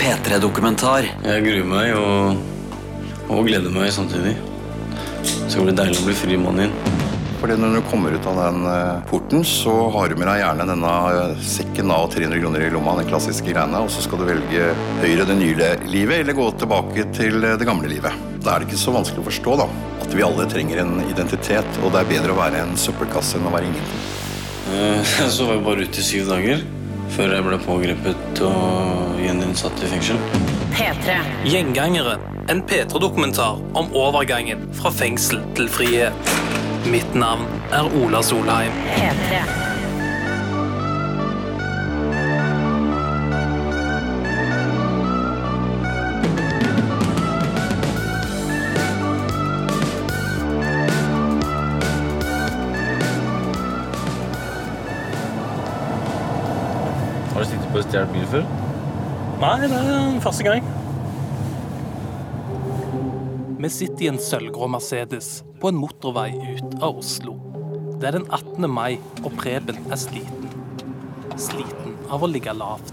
P3-dokumentar. Jeg gruer meg og, og gleder meg samtidig. Det blir bli deilig å bli fri mann igjen. Fordi når du kommer ut av den eh, porten, så har du med deg gjerne denne eh, sekken av 300 kroner i lomma, den klassiske greiene, og så skal du velge høyre det nye livet, eller gå tilbake til eh, det gamle livet. Da er det ikke så vanskelig å forstå da, at vi alle trenger en identitet, og det er bedre å være en søppelkasse enn å være ingen. Jeg Så var jeg bare ute i syv dager før jeg ble pågrepet og gjeninnsatt i fengsel. P3. Gjengangere. En P3-dokumentar om overgangen fra fengsel til frihet. Mitt navn er Ola Solheim. P3. Nei, det er første gang. Vi sitter i en sølvgrå Mercedes på en motorvei ut av Oslo. Det er den 18. mai, og Preben er sliten. Sliten av å ligge lavt.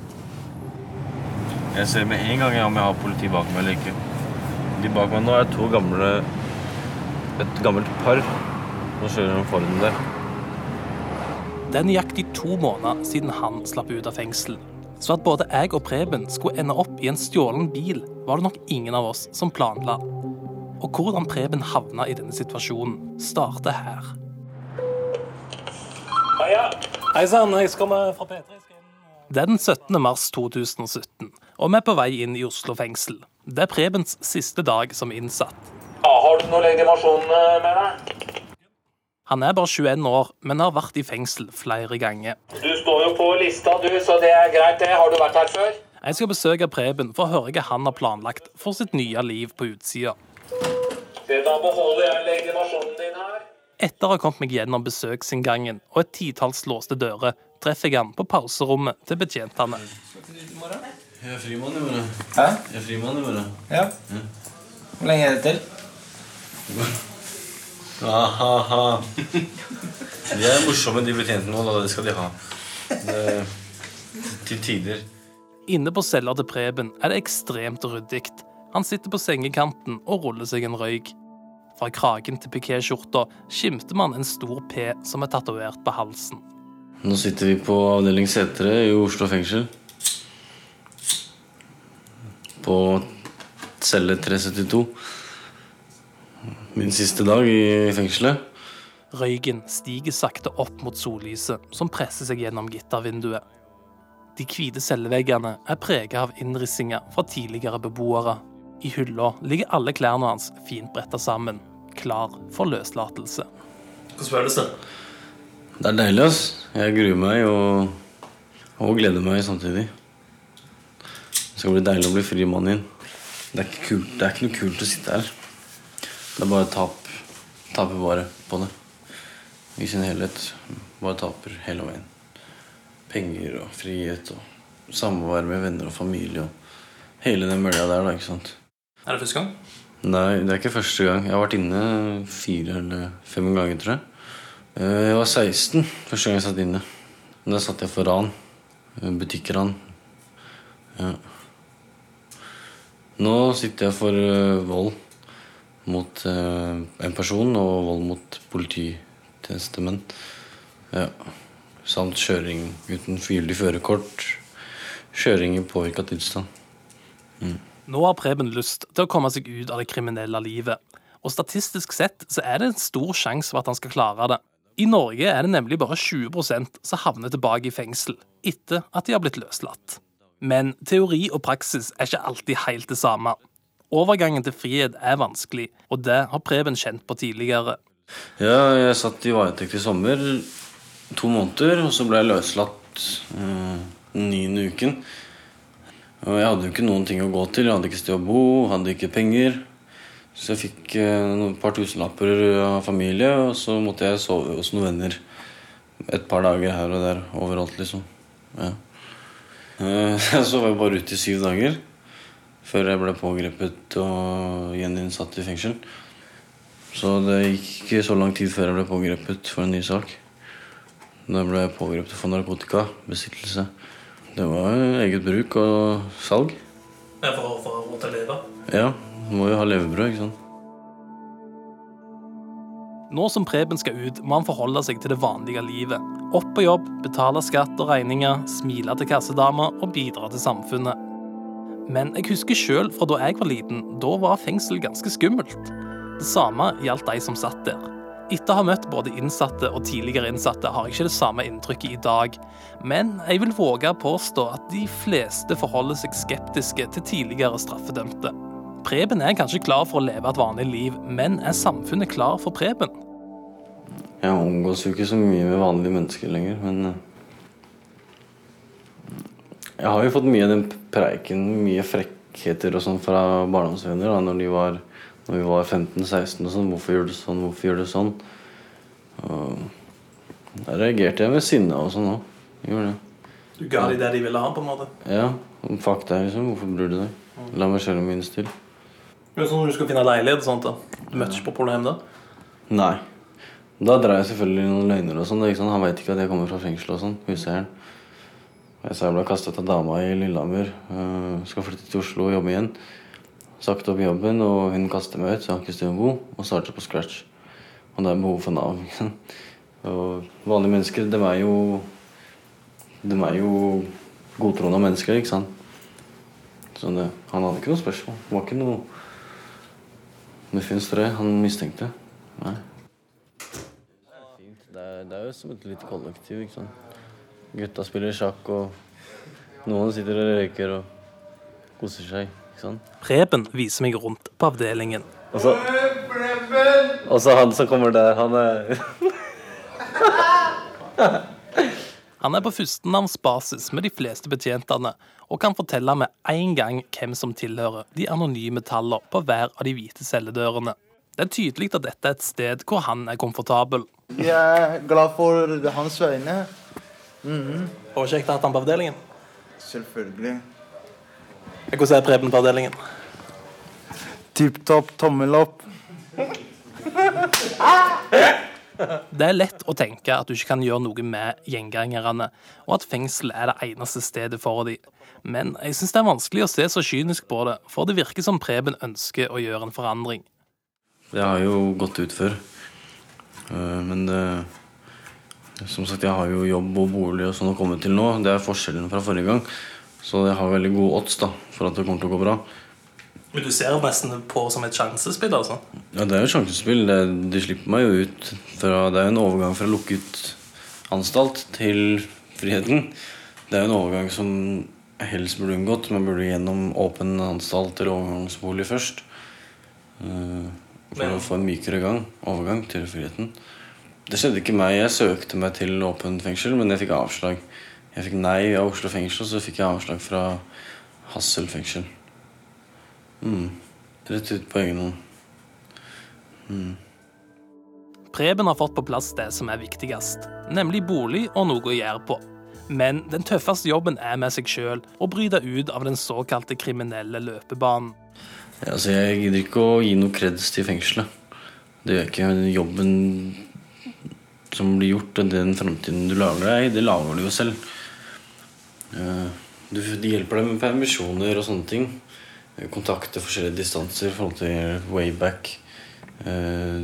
Jeg ser med en gang om jeg har politi bak meg eller ikke. De bak meg nå er to gamle Et gammelt par. Nå kjører de foran der. Det er nøyaktig to måneder siden han slapp ut av fengsel. Så at både jeg og Preben skulle ende opp i en stjålen bil, var det nok ingen av oss som planla. Og hvordan Preben havna i denne situasjonen, starter her. Hei sann, jeg skal med fra P3. Det er den 17. mars 2017, og vi er på vei inn i Oslo fengsel. Det er Prebens siste dag som innsatt. Ja, har du noe legitimasjon eh, med deg? Han er bare 21 år, men har vært i fengsel flere ganger. Du står jo på lista, du, så det er greit, det. Har du vært her før? Jeg skal besøke Preben for å høre hva han har planlagt for sitt nye liv på utsida. Det Da beholder jeg legitimasjonen din her. Etter å ha kommet meg gjennom besøksinngangen og et titalls låste dører, treffer jeg han på pauserommet til betjentene. Jeg er frimann i morgen. Hæ? Jeg er frimann i morgen. Ja. Hvor lenge er det til? De er morsomme, de betjentene nå. da. Det skal de ha. Det, til tider. Inne på cella til Preben er det ekstremt ryddig. Han sitter på sengekanten og ruller seg en røyk. Fra kragen til pikéskjorta skimter man en stor P som er tatovert på halsen. Nå sitter vi på avdeling Setre i Oslo fengsel. På celle 372. Min siste dag i fengselet. Røyken stiger sakte opp mot sollyset, som presser seg gjennom gittervinduet. De hvite celleveggene er preget av innrissinger fra tidligere beboere. I hylla ligger alle klærne hans fint bretta sammen, klar for løslatelse. Hvordan føles det? Det er deilig, ass. Jeg gruer meg og, og gleder meg samtidig. Det skal bli deilig å bli fri mann igjen. Det er ikke, kult. Det er ikke noe kult å sitte her. Det er bare tap. Taper bare på det. I sin helhet. Bare taper hele veien. Penger og frihet og samvær med venner og familie og hele den mølja der, da, ikke sant. Er det første gang? Nei, det er ikke første gang. Jeg har vært inne fire eller fem ganger, tror jeg. Eh, Jeg var 16 første gang jeg satt inne. Da satt jeg for ran. Eh, Butikkran. Ja. Nå sitter jeg for eh, vold mot uh, en person og vold mot polititjenestemenn. Ja. Samt kjøring uten gyldig førerkort. Kjøring i påvirka tilstand. Nå har Preben lyst til å komme seg ut av det kriminelle livet. Og statistisk sett så er det en stor sjanse for at han skal klare det. I Norge er det nemlig bare 20% som havner tilbake i fengsel etter at de har blitt løslatt. Men teori og praksis er ikke alltid helt det samme. Overgangen til frihet er vanskelig, og det har Preben kjent på tidligere. Ja, jeg satt i varetekt i sommer to måneder, og så ble jeg løslatt eh, den niende uken. Og jeg hadde jo ikke noen ting å gå til. Jeg hadde ikke sted å bo, hadde ikke penger. Så jeg fikk et noen par tusenlapper av familie, og så måtte jeg sove hos noen venner et par dager her og der overalt, liksom. Ja. Eh, Så var jeg bare ute i syv dager før jeg ble pågrepet og gjeninnsatt i fengsel. Så det gikk ikke så lang tid før jeg ble pågrepet for en ny sak. Da ble jeg pågrepet for narkotika, besittelse. Det var eget bruk og salg. Ja, For, for å råd til å leve? Ja, må jo ha levebrød, ikke sant. Nå som Preben skal ut, må han forholde seg til det vanlige livet. Opp på jobb, betale skatt og regninger, smile til kassedama og bidra til samfunnet. Men jeg husker sjøl fra da jeg var liten, da var fengsel ganske skummelt. Det samme gjaldt de som satt der. Etter å ha møtt både innsatte og tidligere innsatte har jeg ikke det samme inntrykket i dag, men jeg vil våge å påstå at de fleste forholder seg skeptiske til tidligere straffedømte. Preben er kanskje klar for å leve et vanlig liv, men er samfunnet klar for Preben? Jeg omgås jo ikke så mye med vanlige mennesker lenger, men eh, Jeg har jo fått mye av den preiken, mye frekkheter og sånn fra barndomsvenner da når de var når vi var 15-16 og sånn. 'Hvorfor gjør du sånn? Hvorfor gjør du sånn?' Og da reagerte jeg med sinne og sånn òg. Gjorde det. Du ga dem det de ville ha, på en måte? Ja. Fuck deg, liksom. Hvorfor bryr du deg? La meg kjøre min stil. Er sånn når du skal finne leilighet sånt da. Du møtte ikke på pornohjem da? Nei. Da drar jeg selvfølgelig noen løgner og sånn. Han veit ikke at jeg kommer fra fengsel og sånn. Huseieren. Jeg sa jeg ble kastet av dama i Lillehammer. øh, skal flytte til Oslo og jobbe igjen. Sagt opp jobben, og hun kaster meg ut, så jeg har ikke sted å bo. Og starter på scratch. Og det er behov for Nav. Og vanlige mennesker, de er jo De er jo godtroende mennesker, ikke sant? Så det, han hadde ikke noe spørsmål. Det var ikke noe Muffins 3 han mistenkte. Nei. Det er, det er jo som et lite kollektiv, ikke sant. Gutta spiller sjakk, og noen sitter og røyker og koser seg, ikke sant. Preben viser meg rundt på avdelingen. Og så Og så han som kommer der, han er Han er på førstenavnsbasis med de fleste betjentene, og kan fortelle med en gang hvem som tilhører de anonyme tallene på hver av de hvite celledørene. Det er tydelig at dette er et sted hvor han er komfortabel. Jeg er glad for hans vegne. Og kjekt å ha han på avdelingen. Selvfølgelig. Hvordan er Preben på avdelingen? Tipp topp, tommel opp. Det er lett å tenke at du ikke kan gjøre noe med gjengangerne, og at fengsel er det eneste stedet for dem. Men jeg syns det er vanskelig å se så kynisk på det, for det virker som Preben ønsker å gjøre en forandring. Det har jo gått ut før. Eh, Men det Som sagt, jeg har jo jobb og bolig og sånn å komme til nå. Det er forskjellen fra forrige gang. Så jeg har veldig gode odds da, for at det kommer til å gå bra. Men du ser nesten på som et sjansespill, altså? Ja, det er jo et sjansespill. Det, de slipper meg jo ut fra Det er jo en overgang fra lukket anstalt til friheten. Det er jo en overgang som helst burde unngått. Man burde gjennom åpen anstalt eller overgangsbolig først. eh, For Men- å få en mykere gang, overgang til friheten. Det skjedde ikke meg. Jeg søkte meg til åpent fengsel, men jeg fikk avslag. Jeg fikk nei av Oslo fengsel, og så fikk jeg avslag fra Hassel fengsel. Mm. Rett ut på egen hånd. Preben har fått på plass det som er viktigst, nemlig bolig og noe å gjøre på. Men den tøffeste jobben er med seg sjøl, å bryte ut av den såkalte kriminelle løpebanen. Ja, altså jeg gidder ikke å gi noe kreds til fengselet. Det gjør ikke. Jobben som blir gjort, og den framtiden du lager deg, det lager du jo selv. Eh, Du, hjelper deg med permisjoner og sånne ting. Eh, Kontakte forskjellige distanser i forhold til wayback. Eh,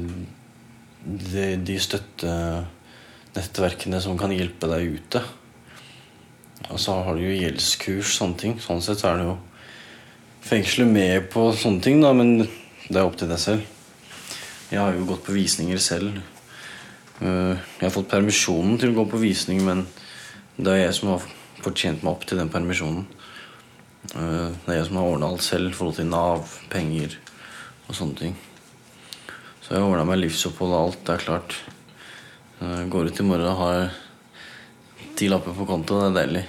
De, de støttenettverkene som kan hjelpe deg ute. Og så har du jo gjeldskurs, sånne ting. Sånn sett så er det jo fengselet med på sånne ting, da, men det er opp til deg selv. Jeg har jo gått på visninger selv. Eh, Jeg har fått permisjonen til å gå på visning, men det er jeg som har fortjent meg opp til den permisjonen. Eh, Det er jeg som har ordna alt selv i forhold til Nav, penger og sånne ting. Så jeg har ordna meg livsopphold og alt, det er klart. Jeg går ut i morgen og har ti lapper på konto, det er deilig.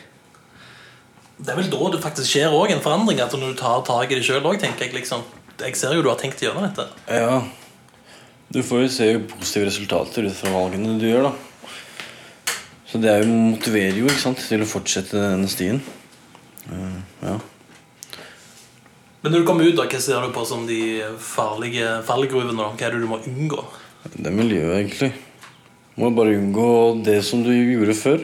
Det er vel da det faktisk skjer òg en forandring, at når du tar tak i det sjøl òg, tenker jeg liksom. Jeg ser jo du har tenkt å gjøre dette. Ja. Du får jo se positive resultater ut fra valgene du gjør, da. Så det jo, motiverer jo ikke sant, til å fortsette denne stien. Uh, ja. Men når du kommer ut, da, hva ser du på som de farlige fallgruvene? da? Hva er det du må unngå? Det er miljøet, egentlig. Må bare unngå det som du gjorde før.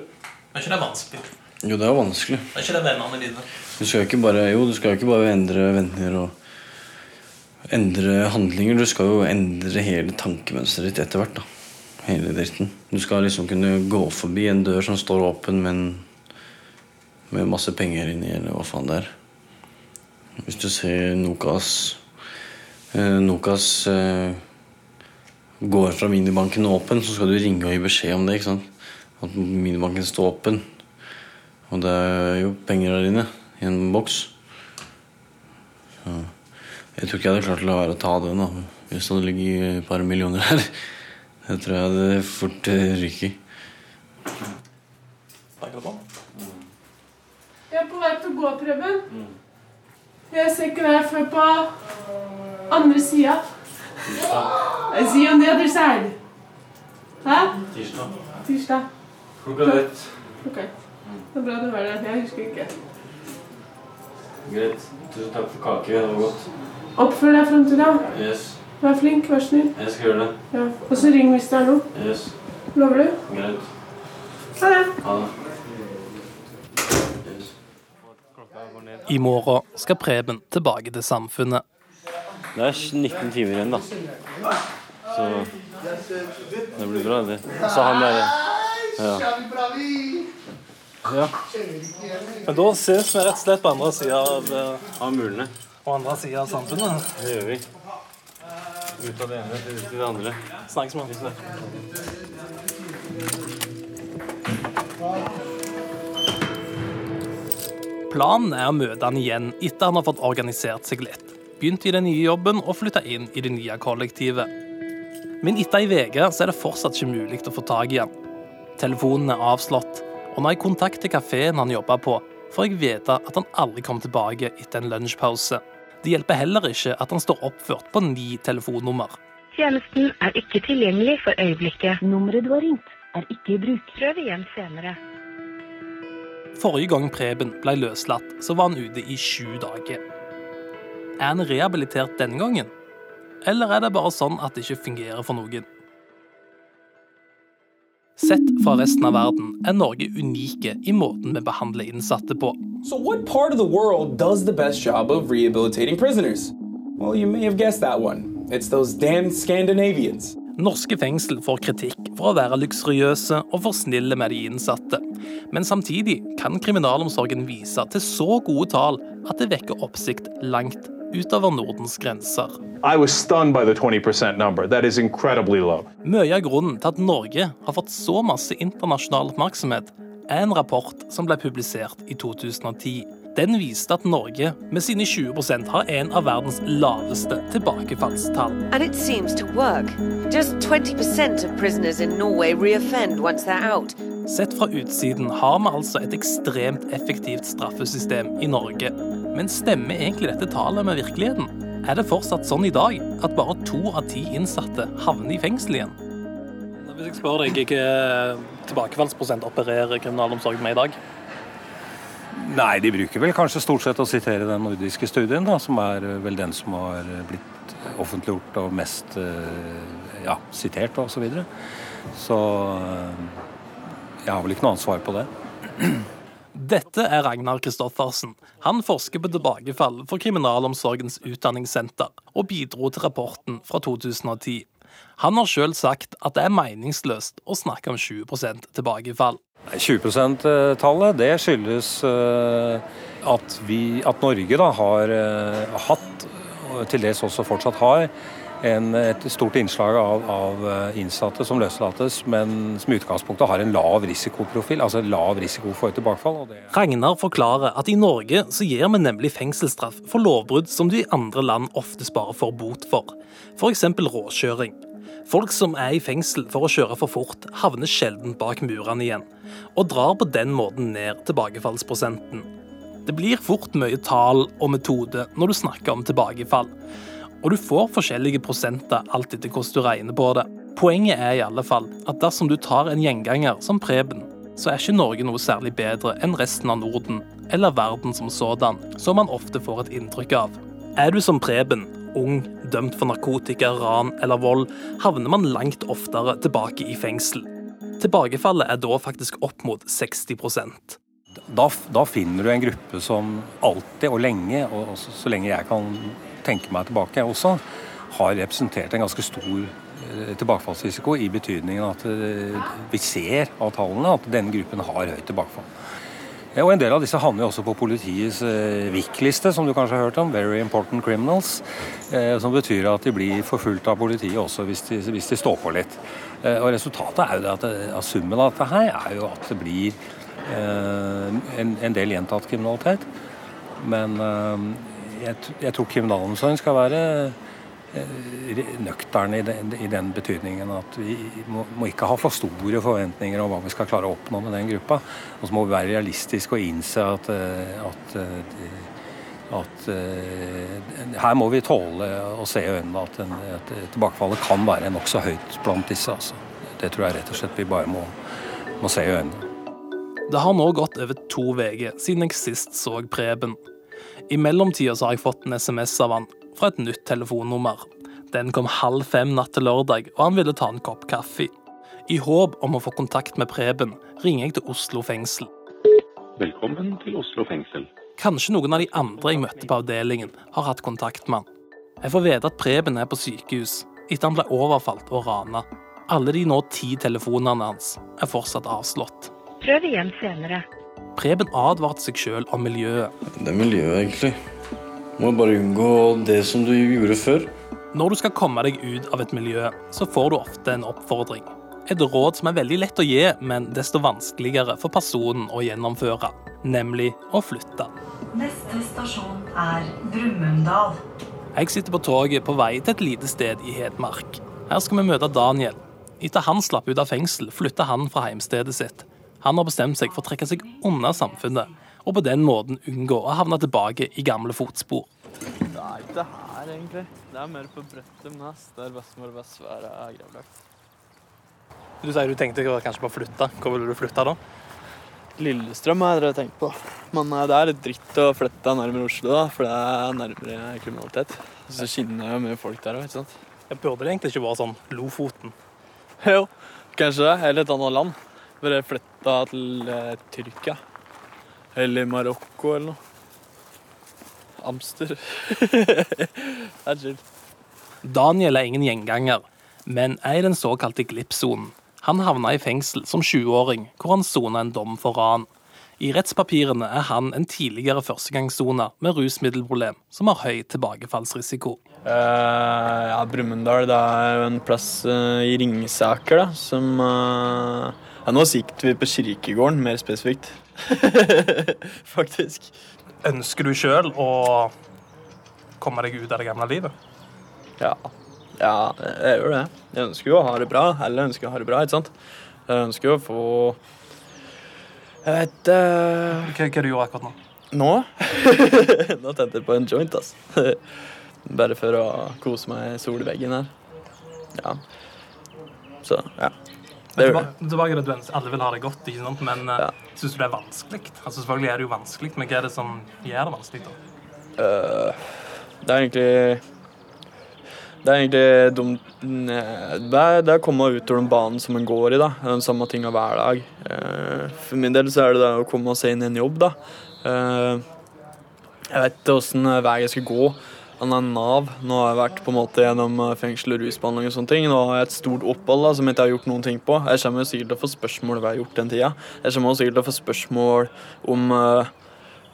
Er ikke det vanskelig? Jo, det er vanskelig. Er ikke det vennene dine? Du skal jo ikke bare, jo, du skal jo ikke bare endre venner og endre handlinger. Du skal jo endre hele tankemønsteret ditt etter hvert. da. Hele dritten. Du skal liksom kunne gå forbi en dør som står åpen, men med masse penger inni, eller hva faen det er. Hvis du ser Nokas eh, Nokas eh, går fra minibanken åpen, så skal du ringe og gi beskjed om det. ikke sant? At minibanken står åpen. Og det er jo penger der inne i en boks. Så jeg tror ikke jeg hadde klart å la være å ta den da, hvis det hadde ligget et par millioner her. Det tror jeg hadde fort ryker. ryket. Jeg er på vei til å gå, Preben. Jeg ser ikke deg før på andre sida. Tirsdag. see you on the other side. Hæ? Tirsdag. Tirsdag. Klokka ett. Ok. Det er bra du var der. Jeg husker ikke. Greit. Tusen takk for kake. Det var godt. Oppfør deg fram til da. Yes. Vær flink, vær snill. Jeg skal gjøre det. Ja. Og så ring hvis det er noe. Yes. Lover du? Greit. Ha det. Ha det. Yes. I morgen skal Preben tilbake til samfunnet. Det er 19 timer igjen, da. Så det blir bra, det. Så han der Ja. ja. Men da ses vi rett og slett på andre sida av, Av mulene. På andre siden av samfunnet. Det gjør vi. Ut av det ene til det andre. Snakkes med. Planen er å møte han igjen etter han har fått organisert seg litt. Begynt i den nye jobben og flytta inn i det nye kollektivet. Men etter ei uke er det fortsatt ikke mulig å få tak i han. Telefonen er avslått, og når jeg kontakter kafeen han jobber på, får jeg vite at han aldri kom tilbake etter en lunsjpause. Det hjelper heller ikke at han står oppført på ni telefonnummer. Tjenesten er ikke tilgjengelig for øyeblikket. Nummeret du har ringt, er ikke i bruk. Prøv igjen senere. Forrige gang Preben ble løslatt, så var han ute i sju dager. Er han rehabilitert denne gangen? Eller er det bare sånn at det ikke fungerer for noen? Sett fra resten av verden er Norge unike i måten vi behandler innsatte på. So, what part of the world does the best job of rehabilitating prisoners? Well, you may have guessed that one. It's those damn Scandinavians. Norske fengsel får kritikk for å være luksuriøse og for snille med de innsatte. Men samtidig kan kriminalomsorgen vise til så gode tall at det vekker oppsikt langt utover Nordens grenser. I was stunned by the 20% number. That is incredibly low. Mye av grunnen til at Norge har fått så masse internasjonal oppmerksomhet, er en rapport som ble publisert i 2010. Den viste at Norge med sine 20% har en av verdens laveste tilbakefallstall. And it seems to work. Just 20% of prisoners in Norway reoffend once they're out. Sett fra utsiden har vi altså et ekstremt effektivt straffesystem i Norge. Men stemmer egentlig dette tallet med virkeligheten? Er det fortsatt sånn i dag at bare to av ti innsatte havner i fengsel igjen? Hvis jeg spør deg hvilken tilbakefallsprosent opererer kriminalomsorgen med i dag? Nei, de bruker vel kanskje stort sett å sitere den nordiske studien, da, som er eh, vel den som har blitt offentliggjort og mest eh, ja, sitert og så videre. Så eh, jeg har vel ikke noe ansvar på det. Dette er Ragnar Kristoffersen. Han forsker på tilbakefall for Kriminalomsorgens utdanningssenter, og bidro til rapporten fra 2010. Han har sjøl sagt at det er meningsløst å snakke om 20% tilbakefall. 20 %-tallet det skyldes eh, at, vi, at Norge da har eh, hatt, og til dels også fortsatt har, en, et stort innslag av, av eh, innsatte som løslates, men som i utgangspunktet har en lav risikoprofil, altså lav risiko for tilbakefall. det Ragnar forklarer at i Norge så gir vi nemlig fengselsstraff for lovbrudd som du i andre land oftest bare får bot for, f.eks. råkjøring. Folk som er i fengsel for å kjøre for fort, havner sjelden bak murene igjen, og drar på den måten ned tilbakefallsprosenten. Det blir fort mye tall og metode når du snakker om tilbakefall, og du får forskjellige prosenter alt etter hvordan du regner på det. Poenget er i alle fall at dersom du tar en gjenganger som Preben, så er ikke Norge noe særlig bedre enn resten av Norden, eller verden som sådan, som man ofte får et inntrykk av. Er du som Preben, ung, dømt for narkotika, ran eller vold, havner man langt oftere tilbake i fengsel. Tilbakefallet er da faktisk opp mot 60 Da, da finner du en gruppe som alltid og lenge, og så lenge jeg kan tenke meg tilbake også, har representert en ganske stor eh, tilbakefallsrisiko i betydningen at eh, vi ser av tallene at denne gruppen har høyt tilbakefall. Og En del av disse havner jo også på politiets eh, VIK-liste, som du kanskje har hørt om. Very Important Criminals. Som betyr at de blir forfulgt av politiet også hvis de, hvis de står på litt. Og Resultatet er jo det at, av summen av dette her er jo at det blir en, en del gjentatt kriminalitet. Men jeg, jeg tror kriminalomsorgen skal være eh, nøktern i den, i den betydningen at vi må, må ikke ha for store forventninger om hva vi skal klare å oppnå med den gruppa. Og så må vi være realistiske og innse at, at, at, eh, at eh, her må vi tåle å se i øynene at, en, at tilbakefallet kan være nokså høyt blant disse. Altså. Det tror jeg rett og slett vi bare må, må se i øynene. Det har nå gått over to uker siden jeg sist så Preben. I mellomtida har jeg fått en SMS av han fra et nytt telefonnummer. Den kom halv fem natt til lørdag, og han ville ta en kopp kaffe. I håp om å få kontakt med Preben ringer jeg til Oslo fengsel. Velkommen til Oslo fengsel. Kanskje noen av de andre jeg møtte på avdelingen, har hatt kontakt med han. Jeg får vite at Preben er på sykehus etter han ble overfalt og rana. Alle de nå ti telefonene hans er fortsatt avslått. Prøv igjen senere. Preben advarte seg sjøl om miljøet. Det er miljøet, egentlig. Må bare unngå det som du gjorde før. Når du skal komme deg ut av et miljø, så får du ofte en oppfordring. Et råd som er veldig lett å gi, men desto vanskeligere for personen å gjennomføre. Nemlig å flytte. Neste stasjon er Brumunddal. Jeg sitter på toget på vei til et lite sted i Hedmark. Her skal vi møte Daniel. Etter han slapp ut av fengsel, flytta han fra heimstedet sitt. Han har bestemt seg for å trekke seg unna samfunnet, og på den måten unngå å havne tilbake i gamle fotspor. Det er ikke her, egentlig. Det er mer på Brøttum Næss, der bestemor og bestefar er gravlagt. Du sier du tenkte kanskje på å flytte. Hvor ville du flytte da? Lillestrøm har jeg tenkt på. Men eh, det er litt dritt å flytte nærmere Oslo, da, for det er nærmere kriminalitet. Så skinner jo mye folk der òg, ikke sant. Jeg burde det egentlig ikke være sånn Lofoten? Jo, kanskje det. Eller et annet land. Bare flytta til eh, Tyrkia. Eller Marokko eller noe. Amster. det er chill. Daniel er ingen gjenganger, men er i den såkalte glippsonen. Han havna i fengsel som 20-åring, hvor han sona en dom for ran. I rettspapirene er han en tidligere førstegangssoner med rusmiddelproblem, som har høy tilbakefallsrisiko. Uh, ja, Brumunddal det er jo en plass uh, i Ringsaker, da, som uh, ja, Nå sikter vi på Kirkegården, mer spesifikt. Faktisk. Ønsker du sjøl å komme deg ut av det gamle livet? Ja. ja, jeg gjør det. Jeg ønsker jo å ha det bra. Alle ønsker å ha det bra, ikke sant? Jeg ønsker jo å få Jeg vet uh... Hva, hva du gjør akkurat nå? Nå? nå tente jeg på en joint, altså. Bare for å kose meg i solveggen her. Ja. Så, ja. Det gjør det. Tilbake til at alle vil ha det godt, ikke sant? men ja. syns du det er vanskelig? Altså, selvfølgelig er det jo vanskelig, men hva er det som gjør det vanskelig? da? Uh, det er egentlig Det er egentlig dumt Det er, å komme ut over den banen som en går i. da. Den samme tinga hver dag. Uh, for min del så er det det å komme seg inn i en jobb. da. Uh, jeg vet ikke åssen vei jeg skal gå. Han er Nav. Nå har jeg vært på en måte gjennom fengsel og rusbehandling og sånne ting. Nå har jeg et stort opphold som jeg ikke har gjort noen ting på. Jeg kommer sikkert til å få spørsmål hva jeg har gjort den tida. Jeg kommer sikkert til å få spørsmål om,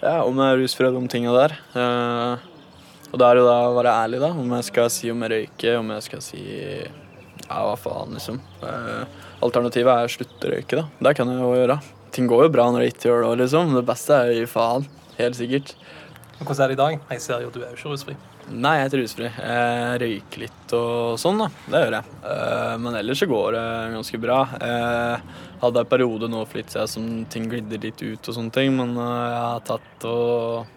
ja, om jeg er rusfri og de tinga der. Og da er jo da å være ærlig, da. Om jeg skal si om jeg røyker, om jeg skal si ja, hva faen, liksom. Alternativet er å slutte å røyke, da. Det kan jeg jo gjøre. Ting går jo bra når jeg ikke gjør det, liksom. Det beste er å gi faen. Helt sikkert. Hvordan er det i dag? Jeg ser jo at du er jo ikke rusfri. Nei, jeg er ikke rusfri. Jeg røyker litt og sånn, da. Det gjør jeg. Men ellers så går det ganske bra. Jeg hadde en periode nå for litt siden som ting glidde litt ut og sånne ting, men jeg har tatt og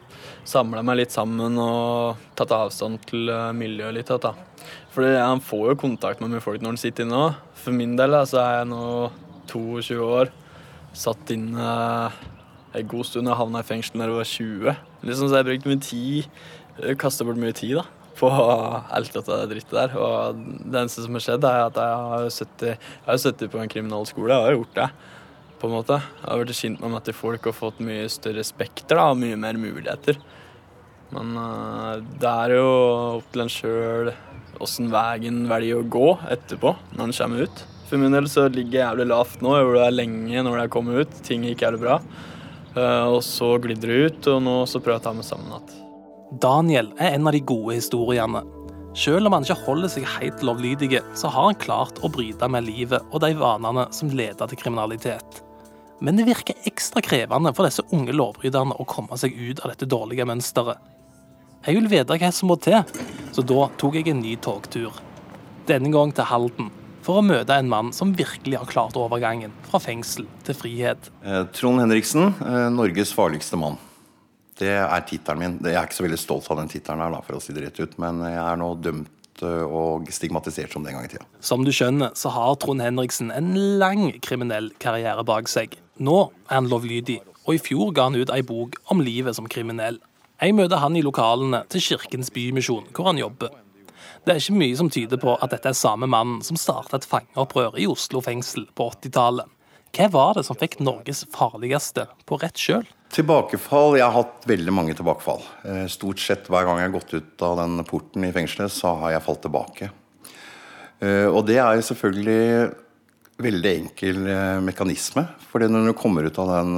samla meg litt sammen og tatt avstand til miljøet litt. Da. For han får jo kontakt med mye folk når han sitter inne òg. For min del da, så er jeg nå 22 år. Satt inne en god stund og havna i fengsel da jeg var 20. Liksom, så jeg brukte mye tid, kasta bort mye tid da, på alt dette drittet der. Og det eneste som har skjedd, er at jeg har 70, jeg har 70 på en kriminalskole. Jeg har gjort det. på en måte. Jeg har blitt kjent med meg til folk og fått mye større spekter da, og mye mer muligheter. Men eh, det er jo opp til en sjøl åssen veien velger å gå etterpå, når en kommer ut. For min del så ligger jeg jævlig lavt nå. Jeg gjorde det lenge når jeg kom ut. Ting gikk jævlig bra. Eh, og så glidder det ut, og nå så prøver jeg å ta meg sammen igjen. Daniel er en av de gode historiene. Selv om han ikke holder seg helt lovlydige, så har han klart å bryte med livet og de vanene som leder til kriminalitet. Men det virker ekstra krevende for disse unge lovbryterne å komme seg ut av dette dårlige mønsteret. Jeg vil vite hva som må til, så da tok jeg en ny togtur. Denne gang til Halden, for å møte en mann som virkelig har klart overgangen fra fengsel til frihet. Eh, Trond Henriksen, eh, Norges farligste mann. Det er tittelen min. Jeg er ikke så veldig stolt av den tittelen her, for å si det rett ut, men jeg er nå dømt eh, og stigmatisert som den gang i tida. Som du skjønner, så har Trond Henriksen en lang kriminell karriere bak seg. Nå er han lovlydig, og i fjor ga han ut ei bok om livet som kriminell. Jeg møter han i lokalene til Kirkens Bymisjon, hvor han jobber. Det er ikke mye som tyder på at dette er samme mannen som starta et fangeopprør i Oslo fengsel på 80-tallet. Hva var det som fikk Norges farligste på rett kjøl? Tilbakefall Jeg har hatt veldig mange tilbakefall. Eh, Stort sett hver gang jeg har gått ut av den porten i fengselet, så har jeg falt tilbake. Eh, Og det er jo selvfølgelig veldig enkel eh, mekanisme. For når du kommer ut av den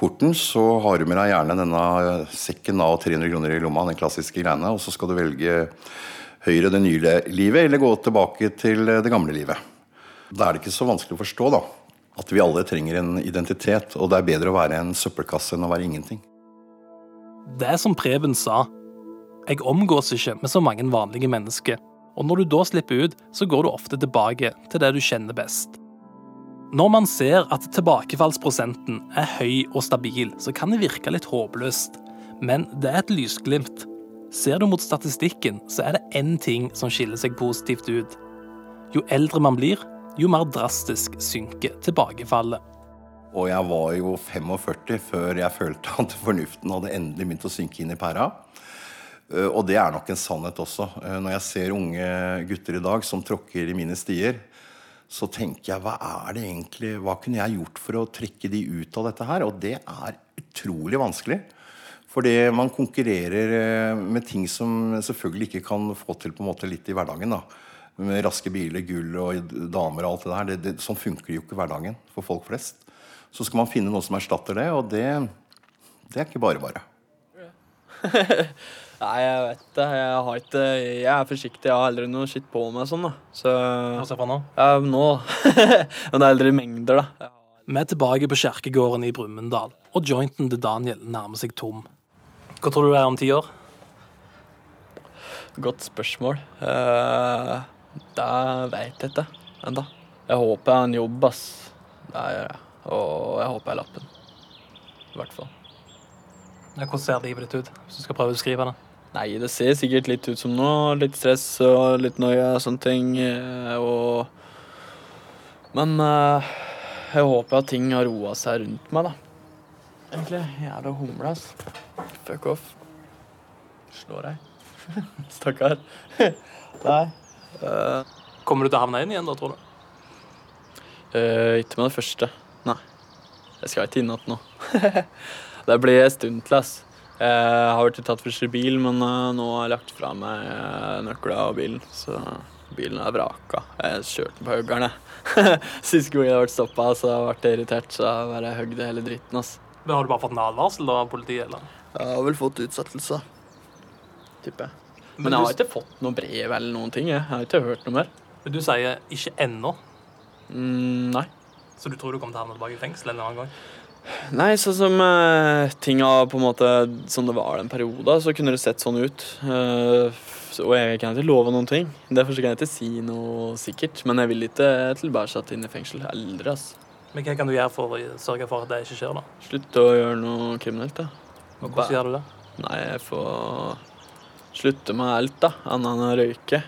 porten, så har du med deg gjerne denne sekken av 300 kroner i lomma, den klassiske greiene, og så skal du velge høyre det nye livet, eller gå tilbake til det gamle livet. Da er det ikke så vanskelig å forstå, da. At vi alle trenger en identitet, og det er bedre å være en søppelkasse enn å være ingenting. Det er som Preben sa. Jeg omgås ikke med så mange vanlige mennesker. Og når du da slipper ut, så går du ofte tilbake til det du kjenner best. Når man ser at tilbakefallsprosenten er høy og stabil, så kan det virke litt håpløst. Men det er et lysglimt. Ser du mot statistikken, så er det én ting som skiller seg positivt ut. Jo eldre man blir, jo mer drastisk synker tilbakefallet. Og jeg var jo 45 før jeg følte at fornuften hadde endelig begynt å synke inn i pæra. Eh, Og det er nok en sannhet også. Eh, Når jeg ser unge gutter i dag som tråkker i mine stier, så tenker jeg hva er det egentlig Hva kunne jeg gjort for å trekke de ut av dette her? Og det er utrolig vanskelig. Fordi man konkurrerer eh, med ting som selvfølgelig ikke kan få til på en måte litt i hverdagen. da. Med raske biler, gull og damer og alt det der. Det, det, sånn funker jo ikke hverdagen for folk flest. Så skal man finne noe som erstatter det, og det, det er ikke bare bare. Nei, jeg vet det. Jeg, har ikke, jeg er forsiktig. Jeg har aldri noe skitt på meg sånn, da. Så Hva ser du på nå? Ja, nå. Men det er aldri mengder, da. Vi er tilbake på kjerkegården i Brumunddal, og jointen til Daniel nærmer seg tom. Hva tror du det er om ti år? Godt spørsmål. Uh, det veit jeg ikke ennå. Jeg håper jeg har en jobb, ass. Det gjør jeg. Og jeg håper jeg har lappen. I hvert fall. Hvordan ser livet ditt ut, hvis du skal prøve å beskrive det? Nei, det ser sikkert litt ut som nå. Litt stress og litt noia og sånne ting. eh, Og Men eh, jeg håper at ting har roa seg rundt meg, da. Egentlig. Jævla humle, ass. Fuck off. Slår deg. Stakkar. Nei. Uh. Kommer du til å havne inn igjen da, tror du? Uh, ikke med det første. Nei. Jeg skal ikke inn igjen nå. det blir en stund til, ass. Jeg har vært tatt for bil, men eh, nå har jeg lagt fra meg uh, nøkla og bilen. Så bilen er vraka. Jeg kjørte den på høggeren, jeg. Siste gang jeg ble stoppa, så jeg ble jeg irritert, så jeg bare høgde hele dritten. ass. Men Har du bare fått en advarsel da, av politiet? eller? Jeg har vel fått utsettelse, tipper jeg. Men Men jeg du- har ikke fått noe brev eller noen ting. Jeg, jeg har ikke hørt noe mer. Men du sier ikke ennå, Mm, nei. så du tror du kommer til å havne tilbake i fengsel en annen gang? Nei, sånn som uh, tinga på en måte Som det var den perioden, så kunne det sett sånn ut. Uh, og jeg kan ikke love noen ting. Derfor kan jeg ikke si noe sikkert. Men jeg vil ikke tilbake inn i fengsel. Aldri, ass. Men hva kan du gjøre for å sørge for at det ikke skjer? da? Slutte å gjøre noe kriminelt, da. Og hvordan gjør du det? Nei, jeg får slutte med alt, da. Annet enn å røyke.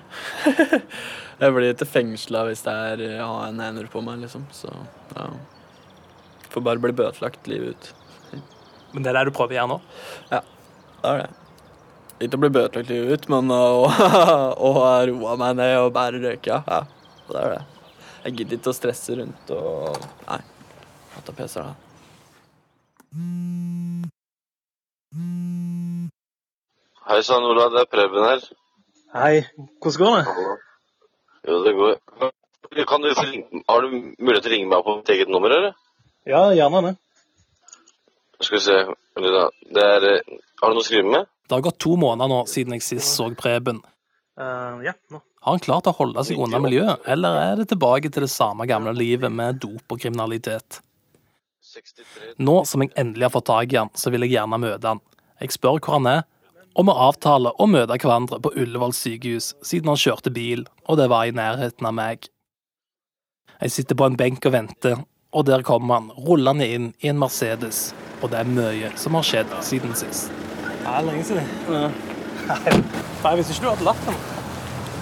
jeg blir ikke fengsla hvis det er har en ener på meg, liksom. Så ja. Får bare bli bøtelagt livet ut. Men det er det du prøver å gjøre nå? Ja, det er det. Ikke å bli bøtelagt livet ut, men å, å roe meg ned og bære røyka. ja. Det er det. Jeg gidder ikke å stresse rundt og Nei. Jeg tar er PC-er, da. Hei sann, Ola. Det er Preben her. Hei. Hvordan går det? Jo, det går. Kan du har du mulighet til å ringe meg på mitt eget nummer, eller? Ja, gjerne det. Skal vi se Det er eh, Har du noe å skrive med? Det har gått to måneder nå siden jeg sist så Preben. Uh, ja, nå. Har han klart å holde seg unna miljøet, eller er det tilbake til det samme gamle livet med dop og kriminalitet? Nå som jeg endelig har fått tak i han, så vil jeg gjerne møte han. Jeg spør hvor han er, og vi avtaler å møte hverandre på Ullevål sykehus, siden han kjørte bil, og det var i nærheten av meg. Jeg sitter på en benk og venter, og der kommer han rullende inn i en Mercedes, og det er mye som har skjedd siden sist. Det er lenge siden. Nei, Nei, hvis ikke du hadde latt.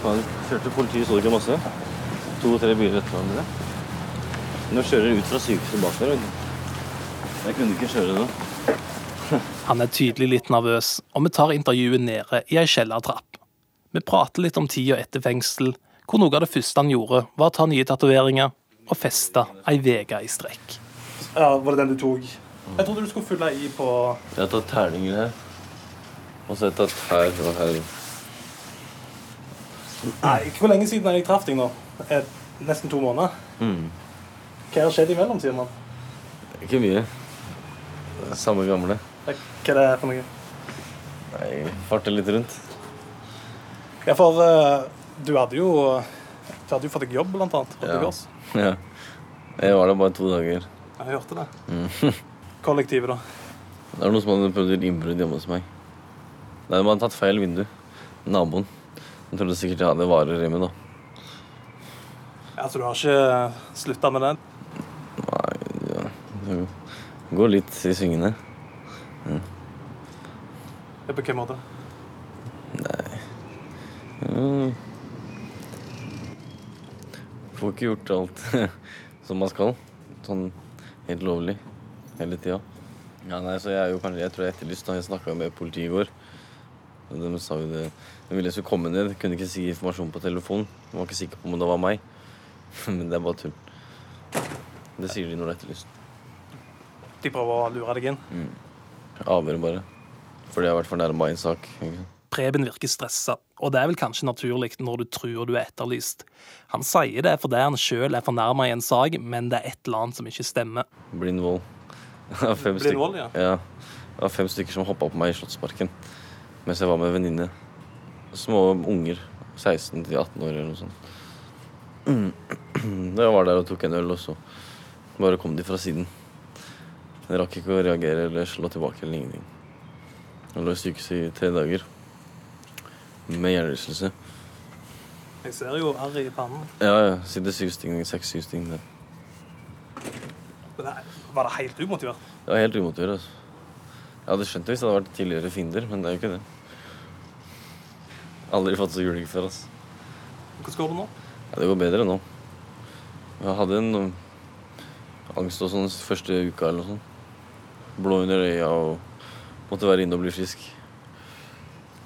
Han kjørte politiet, så ikke masse? To-tre biler etter hverandre. Nå kjører de ut fra sykehuset bak der. Jeg kunne ikke kjøre nå. Han er tydelig litt nervøs, og vi tar intervjuet nede i ei kjellertrapp. Vi prater litt om tida etter fengsel, hvor noe av det første han gjorde, var å ta nye tatoveringer og festa ei uke i strekk. Ja, Var det den du tok? Jeg trodde du skulle fylle i på Jeg har tatt terninger her. Og så har jeg tatt her og her. Nei, Hvor lenge siden jeg traff deg nå? Eh, Nesten to måneder. Mm. Hva har skjedd imellom, sier man? Ikke mye. Det Samme gamle. Hva er det for noe? Nei, farter litt rundt. Ja, for uh, du hadde jo Du hadde jo fått deg jobb, blant annet. på Ja. Gass. Ja. Jeg var der bare to dager. Jeg hørte det. Mm. Kollektivet, da. Det er noen som hadde prøvd å gjøre innbrudd hjemme hos meg. Nei, De hadde tatt feil vindu. Naboen. De trodde sikkert jeg hadde varer hjemme. da. Ja, Så du har ikke slutta med den? Nei, ja. Det går litt i svingene. Mm. Ja, På hvilken måte? Mm. Får ikke gjort alt som man skal. Sånn helt lovlig hele tida. Ja, nei, så jeg er jo kanskje, jeg tror jeg er etterlyst. da Jeg snakka med politiet i går. De sa jo det De ville jeg skulle komme ned. Kunne ikke si informasjon på telefon. De var ikke sikker på om det var meg. Men det er bare tull. Det sier de når det er etterlyst. De prøver å lure deg inn? Mm. Avhør bare. Fordi jeg har vært fornærma i en sak. ikke? Preben virker stressa, og det er vel kanskje naturlig når du tror du er etterlyst. Han sier det fordi han sjøl er fornærma i en sak, men det er et eller annet som ikke stemmer. Blind vold. Det var fem Blind stykker- vold, ja. ja. Det var fem stykker som hoppa på meg i Slottsparken mens jeg var med en venninne. Små unger. 16 18 år eller noe sånt. Da jeg var der og tok en øl, og så bare kom de fra siden. Jeg rakk ikke å reagere eller slå tilbake eller ingenting. Jeg lå i sykehuset i tre dager med hjernerystelse. Jeg ser jo arr i pannen. Ja, ja. Sitter syv stygn, seks-syv stygn der. Men det, var det helt umotivert? Det var helt umotivert. Altså. Jeg hadde skjønt det hvis det hadde vært tidligere fiender, men det er jo ikke det. Aldri fått så juling før. Altså. Hvordan går det nå? Ja, det går bedre nå. Jeg hadde en um, angst og sånn første uka eller noe sånt. Blå under øya og måtte være inne og bli frisk.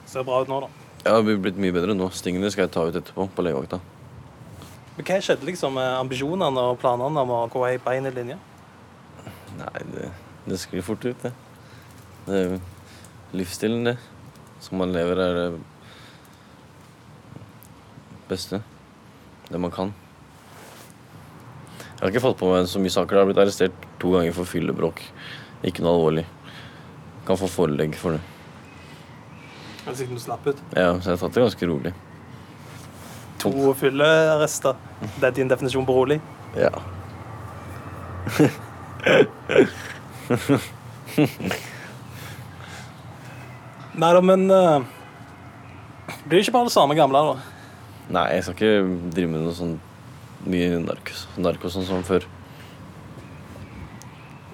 Ser bra ut nå, da. Jeg har blitt mye bedre nå. Stingene skal jeg ta ut etterpå på legevakta. Men Hva skjedde liksom med ambisjonene og planene om å gå ei bein i linje? Nei, det, det sklir fort ut, det. Det er livsstilen, det. Som man lever, er det beste. Det man kan. Jeg har ikke fått på meg så mye saker. Jeg har blitt arrestert to ganger for fyllebråk. Ikke noe alvorlig. Jeg Kan få forelegg for det. Eller sikkert du slapp ut. Ja, Så jeg har tatt det ganske rolig. To fyllearrester. Det er din definisjon på rolig? Ja. Nei da, men uh, Blir det ikke bare det samme gamle, da? Nei, jeg skal ikke drive med noe sånn mye narkos, narkos sånn som før.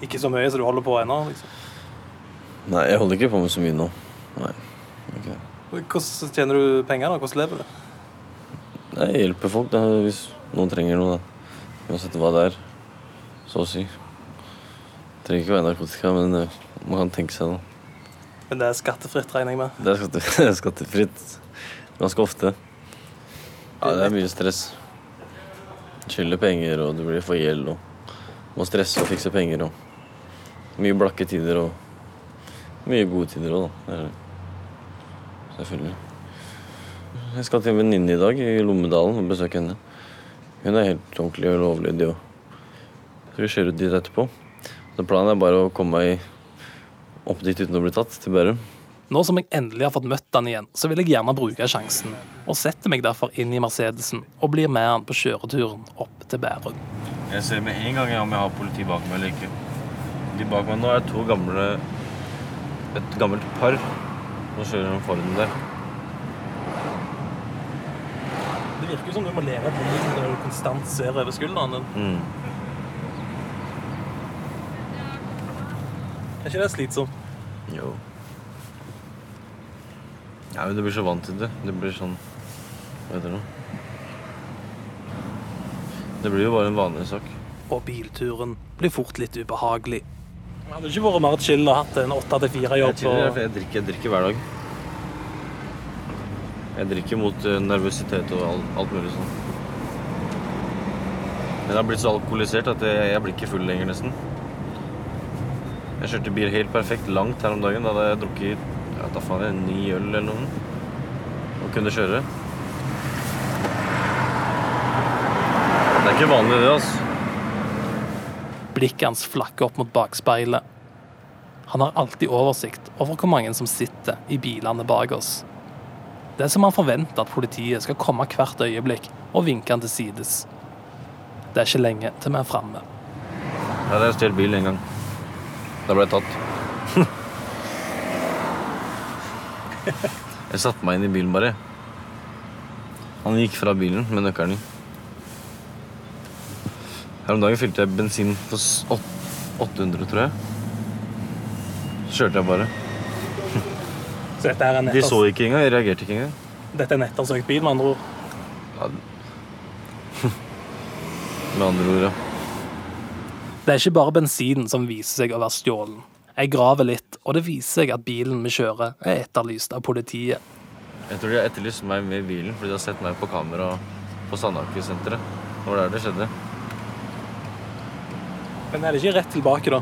Ikke så mye så du holder på ennå? liksom. Nei, jeg holder ikke på med så mye nå. Nei. Ikke. Hvordan tjener du penger? da? Hvordan lever du? Jeg hjelper folk da, hvis noen trenger noe. da. Uansett hva det er. Så å si. Trenger ikke være narkotika, men eh, man kan tenke seg noe. Men det er skattefritt, regner jeg med. Det er skatte, det er skattefritt ganske ofte. Ja, det er mye stress. Skylder penger, og du blir for gjeld og må stresse og fikse penger og mye blakke tider og mye gode tider òg, da. Selvfølgelig. Jeg skal til en venninne i dag i Lommedalen og besøke henne. Hun er helt ordentlig og lovlydig. Og... Så vi kjører ut dit etterpå. Så planen er bare å komme meg opp dit uten å bli tatt, til Bærum. Nå som jeg endelig har fått møtt han igjen, så vil jeg gjerne bruke sjansen, og setter meg derfor inn i Mercedesen og blir med han på kjøreturen opp til Bærum. Jeg ser med en gang om jeg har politi bak meg eller ikke. De bak meg nå er to gamle Et gammelt par som kjører den Forden der. Det virker som du må leve på livet når du konstant ser over skulderen din. Mm. Er ikke det slitsomt? Jo. Ja, men du blir så vant til det. Det blir sånn Hva heter det nå? Det blir jo bare en vanlig sak. Og bilturen blir fort litt ubehagelig. Det hadde ikke vært mer chill å hatt en åtte til fire-jobb. Jeg, jeg, drikker, jeg drikker hver dag. Jeg drikker mot eh, nervøsitet og alt, alt mulig sånn. Men jeg har blitt så alkoholisert at jeg, jeg blir ikke full lenger, nesten. Jeg kjørte bil helt perfekt langt her om dagen. Da hadde jeg drukket ja, da faen jeg, ni øl eller noe. Og kunne kjøre. Det er ikke vanlig, det, altså. Blikket hans flakker opp mot bakspeilet. Han har alltid oversikt over hvor mange som sitter i bilene bak oss. Det er som han forventer at politiet skal komme hvert øyeblikk og vinke han til sides. Det er ikke lenge til vi er framme. Jeg er stjålet bil en gang. Da ble jeg tatt. jeg satte meg inn i bilen bare. Han gikk fra bilen med nøkkelen. Her om dagen fylte jeg bensin for 800, tror jeg. Så kjørte jeg bare. Så dette er en De så ikke engang. Jeg reagerte ikke engang. Dette er en ettersøkt bil, med andre ord. Ja. Med andre ord, ja. Det er ikke bare bensinen som viser seg å være stjålen. Jeg graver litt, og det viser seg at bilen vi kjører, er etterlyst av politiet. Jeg tror de har etterlyst meg med bilen fordi de har sett meg på kamera på Sandaker-senteret. Det var der det skjedde. Men er det ikke rett tilbake, da?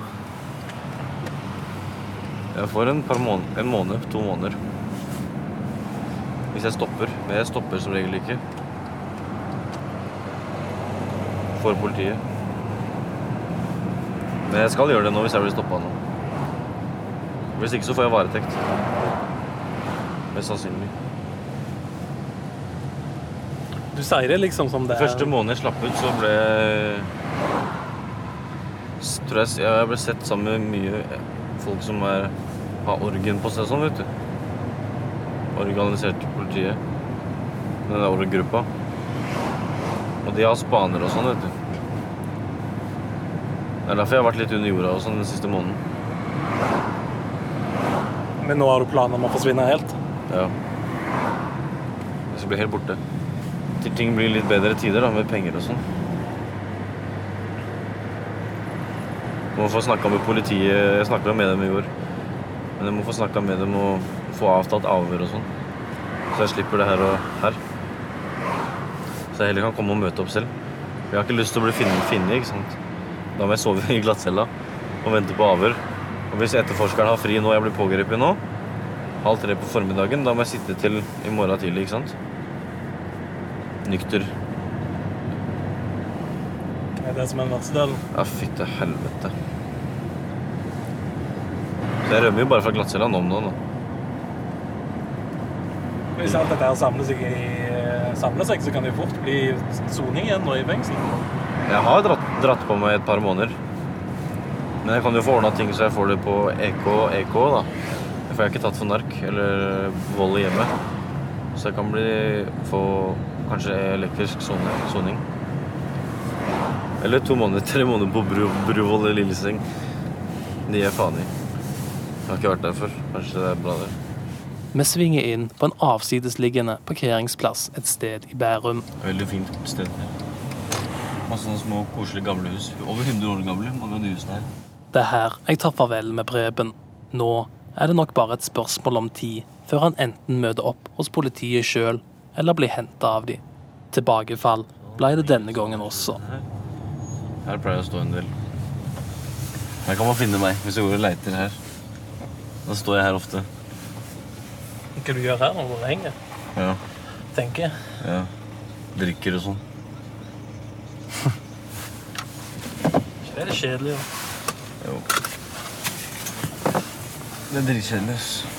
Jeg får en, par måned, en måned, to måneder. Hvis jeg stopper. Men jeg stopper som regel ikke. For politiet. Men jeg skal gjøre det nå hvis jeg blir stoppa nå. Hvis ikke så får jeg varetekt. Mest sannsynlig. Du sier det liksom som det er. Første måned jeg slapp ut, så ble jeg tror jeg, jeg ble sett sammen med mye folk som er, har orgen på seg sånn, vet du. Organisert politiet. Den der org-gruppa. Og de har spanere og sånn, vet du. Det er derfor jeg har vært litt under jorda og sånn den siste måneden. Men nå har du planer om å forsvinne helt? Ja. Jeg skal bli helt borte. Til ting blir litt bedre tider, da, med penger og sånn. Må få snakka med politiet. Jeg snakka med dem i går. Men jeg må få snakka med dem og få avtalt avhør og sånn. Så jeg slipper det her og her. Så jeg heller kan komme og møte opp selv. Jeg har ikke lyst til å bli funnet, ikke sant. Da må jeg sove i glattcella og vente på avhør. Og hvis etterforskeren har fri nå, jeg blir pågrepet nå, halv tre på formiddagen, da må jeg sitte til i morgen tidlig, ikke sant? Nykter. Er det som verste delen? Ja, fytte helvete. Jeg rømmer jo bare fra glattcella om nå. nå. Hvis alt dette her samler seg, i, samler seg, så kan det jo fort bli soning igjen nå i fengsel. Jeg har dratt, dratt på meg et par måneder. Men jeg kan jo få ordna ting så jeg får det på EK, EK da. For jeg er ikke tatt for nark eller vold i hjemmet. Så jeg kan bli, få kanskje elektrisk soning. Eller to måneder, tre måneder på Bru, Bruvoll i Lilleseng. De er faen i. Jeg har ikke vært der før. Kanskje det er bra, det. Vi svinger inn på en avsidesliggende parkeringsplass et sted i Bærum. Veldig fint sted. Masse sånne små, koselige gamle hus. Over 100 år gamle, mange av de husene her. Det er her jeg tar farvel med Preben. Nå er det nok bare et spørsmål om tid før han enten møter opp hos politiet sjøl eller blir henta av de. Tilbakefall ble det denne gangen også. Her pleier jeg å stå en del. Her kan man finne meg hvis jeg går og leiter her. Da står jeg her ofte. Hva du gjør her når du henger? Ja. Tenker. ja. Drikker og sånn. Det er kjedelig, jo. Jo. Det er dritkjedelig, ass.